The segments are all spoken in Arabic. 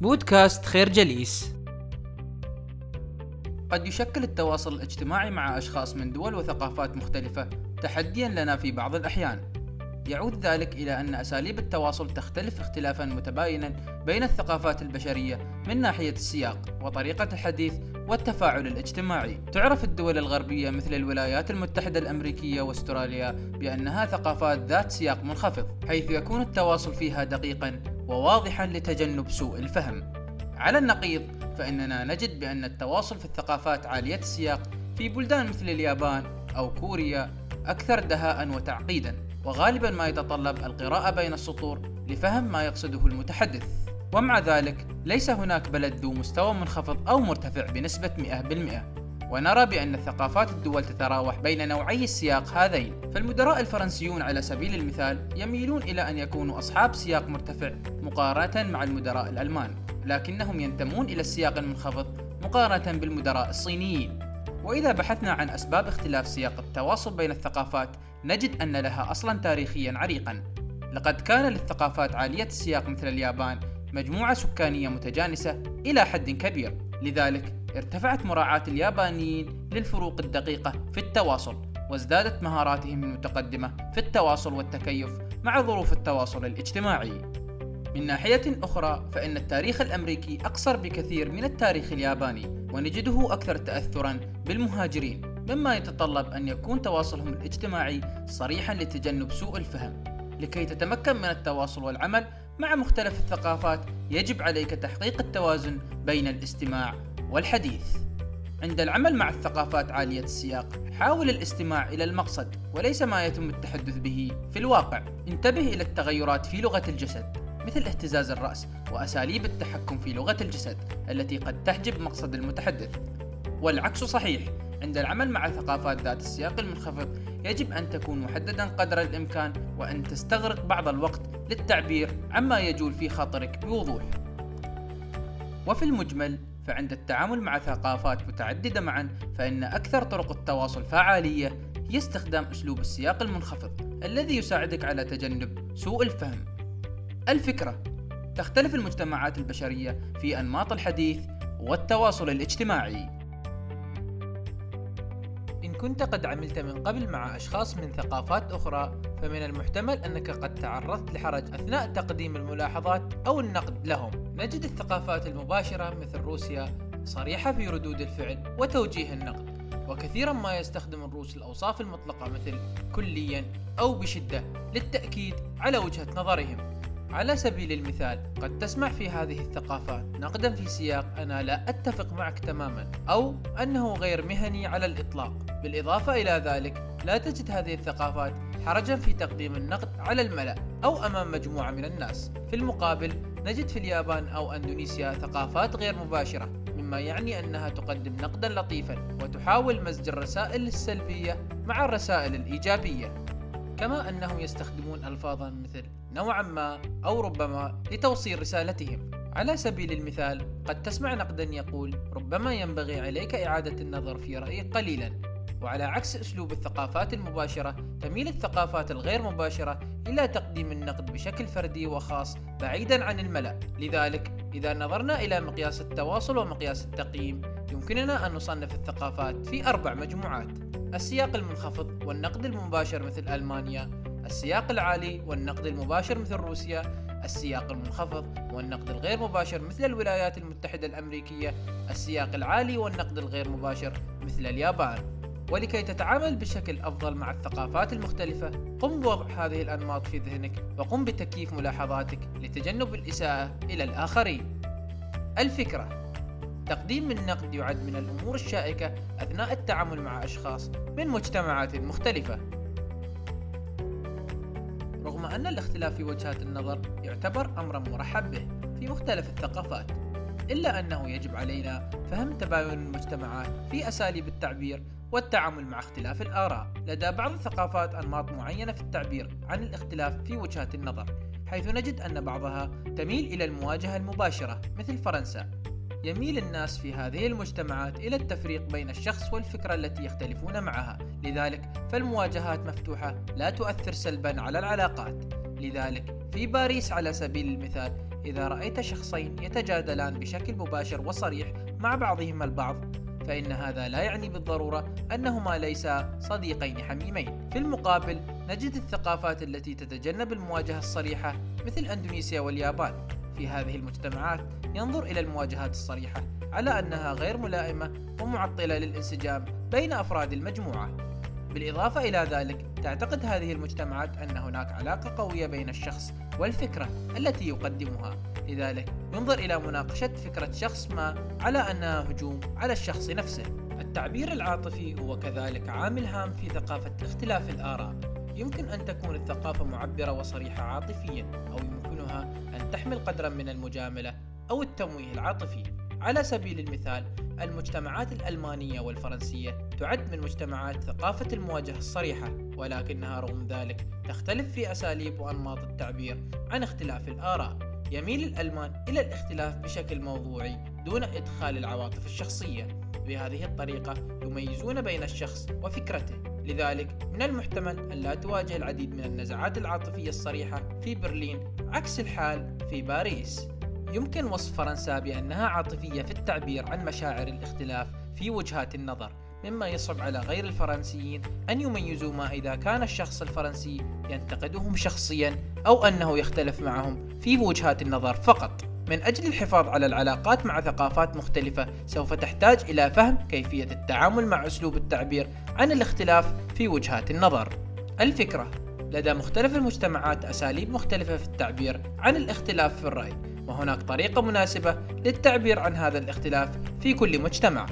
بودكاست خير جليس قد يشكل التواصل الاجتماعي مع أشخاص من دول وثقافات مختلفة تحديا لنا في بعض الأحيان يعود ذلك إلى أن أساليب التواصل تختلف اختلافا متباينا بين الثقافات البشرية من ناحية السياق وطريقة الحديث والتفاعل الاجتماعي. تعرف الدول الغربية مثل الولايات المتحدة الأمريكية وأستراليا بأنها ثقافات ذات سياق منخفض، حيث يكون التواصل فيها دقيقا وواضحا لتجنب سوء الفهم. على النقيض فإننا نجد بأن التواصل في الثقافات عالية السياق في بلدان مثل اليابان أو كوريا أكثر دهاء وتعقيدا وغالبا ما يتطلب القراءة بين السطور لفهم ما يقصده المتحدث ومع ذلك ليس هناك بلد ذو مستوى منخفض أو مرتفع بنسبة 100% ونرى بأن ثقافات الدول تتراوح بين نوعي السياق هذين فالمدراء الفرنسيون على سبيل المثال يميلون إلى أن يكونوا أصحاب سياق مرتفع مقارنة مع المدراء الألمان لكنهم ينتمون إلى السياق المنخفض مقارنة بالمدراء الصينيين. وإذا بحثنا عن أسباب اختلاف سياق التواصل بين الثقافات نجد أن لها أصلا تاريخيا عريقا. لقد كان للثقافات عالية السياق مثل اليابان مجموعة سكانية متجانسة إلى حد كبير لذلك ارتفعت مراعاة اليابانيين للفروق الدقيقة في التواصل وازدادت مهاراتهم المتقدمة في التواصل والتكيف مع ظروف التواصل الاجتماعي. من ناحية أخرى فإن التاريخ الأمريكي أقصر بكثير من التاريخ الياباني ونجده أكثر تأثرا بالمهاجرين مما يتطلب أن يكون تواصلهم الاجتماعي صريحا لتجنب سوء الفهم. لكي تتمكن من التواصل والعمل مع مختلف الثقافات يجب عليك تحقيق التوازن بين الاستماع والحديث. عند العمل مع الثقافات عالية السياق حاول الاستماع إلى المقصد وليس ما يتم التحدث به في الواقع. انتبه إلى التغيرات في لغة الجسد مثل اهتزاز الرأس وأساليب التحكم في لغة الجسد التي قد تحجب مقصد المتحدث. والعكس صحيح عند العمل مع ثقافات ذات السياق المنخفض يجب أن تكون محددا قدر الإمكان وأن تستغرق بعض الوقت للتعبير عما يجول في خاطرك بوضوح. وفي المجمل فعند التعامل مع ثقافات متعددة معا فإن أكثر طرق التواصل فعالية هي استخدام أسلوب السياق المنخفض الذي يساعدك على تجنب سوء الفهم. الفكرة تختلف المجتمعات البشرية في أنماط الحديث والتواصل الاجتماعي. إن كنت قد عملت من قبل مع أشخاص من ثقافات أخرى فمن المحتمل أنك قد تعرضت لحرج أثناء تقديم الملاحظات أو النقد لهم. نجد الثقافات المباشرة مثل روسيا صريحة في ردود الفعل وتوجيه النقد وكثيرا ما يستخدم الروس الأوصاف المطلقة مثل كليا أو بشدة للتأكيد على وجهة نظرهم. على سبيل المثال قد تسمع في هذه الثقافات نقدا في سياق أنا لا أتفق معك تماما أو أنه غير مهني على الإطلاق. بالإضافة إلى ذلك لا تجد هذه الثقافات حرجا في تقديم النقد على الملأ أو أمام مجموعة من الناس. في المقابل نجد في اليابان أو أندونيسيا ثقافات غير مباشرة مما يعني أنها تقدم نقدا لطيفا وتحاول مزج الرسائل السلبية مع الرسائل الإيجابية. كما أنهم يستخدمون ألفاظا مثل نوعا ما أو ربما لتوصيل رسالتهم. على سبيل المثال قد تسمع نقدا يقول ربما ينبغي عليك إعادة النظر في رأيك قليلا. وعلى عكس أسلوب الثقافات المباشرة تميل الثقافات الغير مباشرة إلى تقديم النقد بشكل فردي وخاص بعيدا عن الملأ. لذلك إذا نظرنا إلى مقياس التواصل ومقياس التقييم يمكننا أن نصنف الثقافات في أربع مجموعات. السياق المنخفض والنقد المباشر مثل ألمانيا السياق العالي والنقد المباشر مثل روسيا السياق المنخفض والنقد الغير مباشر مثل الولايات المتحدة الأمريكية السياق العالي والنقد الغير مباشر مثل اليابان. ولكي تتعامل بشكل أفضل مع الثقافات المختلفة قم بوضع هذه الأنماط في ذهنك وقم بتكييف ملاحظاتك لتجنب الإساءة إلى الآخرين. الفكرة تقديم النقد يعد من الأمور الشائكة أثناء التعامل مع أشخاص من مجتمعات مختلفة. رغم أن الاختلاف في وجهات النظر يعتبر أمرا مرحب به في مختلف الثقافات، إلا أنه يجب علينا فهم تباين المجتمعات في أساليب التعبير والتعامل مع اختلاف الآراء. لدى بعض الثقافات أنماط معينة في التعبير عن الاختلاف في وجهات النظر، حيث نجد أن بعضها تميل إلى المواجهة المباشرة مثل فرنسا يميل الناس في هذه المجتمعات إلى التفريق بين الشخص والفكرة التي يختلفون معها لذلك فالمواجهات مفتوحة لا تؤثر سلبا على العلاقات لذلك في باريس على سبيل المثال إذا رأيت شخصين يتجادلان بشكل مباشر وصريح مع بعضهما البعض فإن هذا لا يعني بالضرورة أنهما ليسا صديقين حميمين. في المقابل نجد الثقافات التي تتجنب المواجهة الصريحة مثل أندونيسيا واليابان. في هذه المجتمعات ينظر إلى المواجهات الصريحة على أنها غير ملائمة ومعطلة للانسجام بين أفراد المجموعة. بالإضافة إلى ذلك تعتقد هذه المجتمعات أن هناك علاقة قوية بين الشخص والفكرة التي يقدمها. لذلك ينظر إلى مناقشة فكرة شخص ما على أنها هجوم على الشخص نفسه. التعبير العاطفي هو كذلك عامل هام في ثقافة اختلاف الآراء. يمكن أن تكون الثقافة معبرة وصريحة عاطفيا أو يمكنها أن تحمل قدرا من المجاملة أو التمويه العاطفي. على سبيل المثال المجتمعات الألمانية والفرنسية تعد من مجتمعات ثقافة المواجهة الصريحة ولكنها رغم ذلك تختلف في أساليب وأنماط التعبير عن اختلاف الآراء. يميل الألمان إلى الاختلاف بشكل موضوعي دون إدخال العواطف الشخصية. بهذه الطريقة يميزون بين الشخص وفكرته. لذلك من المحتمل أن لا تواجه العديد من النزعات العاطفية الصريحة في برلين عكس الحال في باريس. يمكن وصف فرنسا بأنها عاطفية في التعبير عن مشاعر الاختلاف في وجهات النظر مما يصعب على غير الفرنسيين أن يميزوا ما إذا كان الشخص الفرنسي ينتقدهم شخصيا أو أنه يختلف معهم في وجهات النظر فقط. من أجل الحفاظ على العلاقات مع ثقافات مختلفة سوف تحتاج إلى فهم كيفية التعامل مع أسلوب التعبير عن الاختلاف في وجهات النظر. الفكرة لدى مختلف المجتمعات أساليب مختلفة في التعبير عن الاختلاف في الرأي وهناك طريقة مناسبة للتعبير عن هذا الاختلاف في كل مجتمع.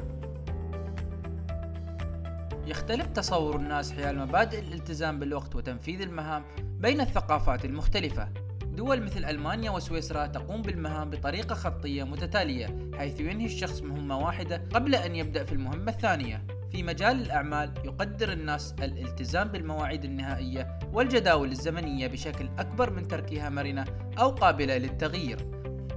يختلف تصور الناس حيال مبادئ الالتزام بالوقت وتنفيذ المهام بين الثقافات المختلفة. دول مثل ألمانيا وسويسرا تقوم بالمهام بطريقة خطية متتالية حيث ينهي الشخص مهمة واحدة قبل أن يبدأ في المهمة الثانية. في مجال الأعمال يقدر الناس الالتزام بالمواعيد النهائية والجداول الزمنية بشكل أكبر من تركها مرنة أو قابلة للتغيير.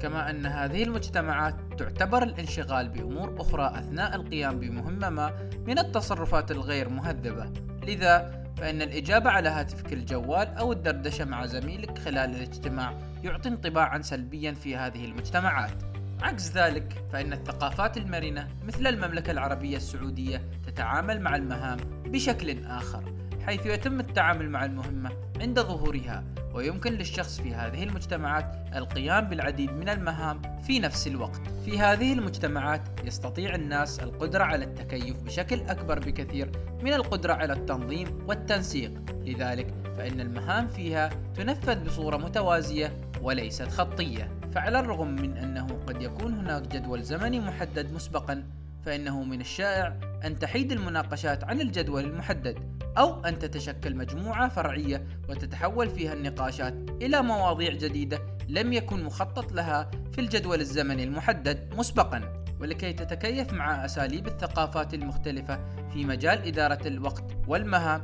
كما أن هذه المجتمعات تعتبر الانشغال بأمور أخرى أثناء القيام بمهمة ما من التصرفات الغير مهذبة. لذا فإن الإجابة على هاتفك الجوال أو الدردشة مع زميلك خلال الاجتماع يعطي انطباعا سلبيا في هذه المجتمعات. عكس ذلك فإن الثقافات المرنة مثل المملكة العربية السعودية تتعامل مع المهام بشكل آخر حيث يتم التعامل مع المهمة عند ظهورها ويمكن للشخص في هذه المجتمعات القيام بالعديد من المهام في نفس الوقت. في هذه المجتمعات يستطيع الناس القدرة على التكيف بشكل أكبر بكثير من القدرة على التنظيم والتنسيق، لذلك فإن المهام فيها تنفذ بصورة متوازية وليست خطية. فعلى الرغم من أنه قد يكون هناك جدول زمني محدد مسبقا فإنه من الشائع أن تحيد المناقشات عن الجدول المحدد أو أن تتشكل مجموعة فرعية وتتحول فيها النقاشات إلى مواضيع جديدة لم يكن مخطط لها في الجدول الزمني المحدد مسبقا. ولكي تتكيف مع أساليب الثقافات المختلفة في مجال إدارة الوقت والمهام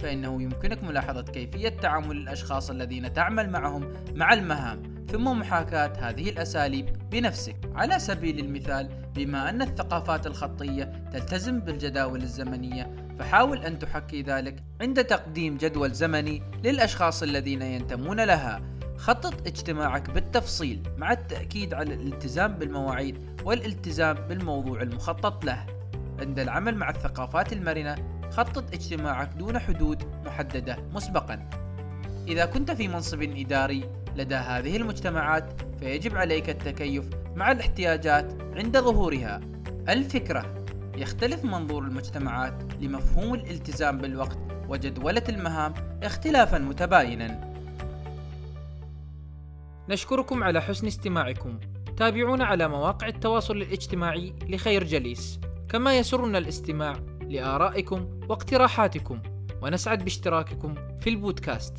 فإنه يمكنك ملاحظة كيفية تعامل الأشخاص الذين تعمل معهم مع المهام ثم محاكاة هذه الأساليب بنفسك. على سبيل المثال بما أن الثقافات الخطية تلتزم بالجداول الزمنية فحاول أن تحكي ذلك عند تقديم جدول زمني للأشخاص الذين ينتمون لها. خطط اجتماعك بالتفصيل مع التأكيد على الالتزام بالمواعيد والالتزام بالموضوع المخطط له. عند العمل مع الثقافات المرنة خطط اجتماعك دون حدود محددة مسبقا. إذا كنت في منصب إداري لدى هذه المجتمعات فيجب عليك التكيف مع الاحتياجات عند ظهورها. الفكرة يختلف منظور المجتمعات لمفهوم الالتزام بالوقت وجدولة المهام اختلافا متباينا. نشكركم على حسن استماعكم. تابعونا على مواقع التواصل الاجتماعي لخير جليس، كما يسرنا الاستماع لآرائكم واقتراحاتكم، ونسعد باشتراككم في البودكاست.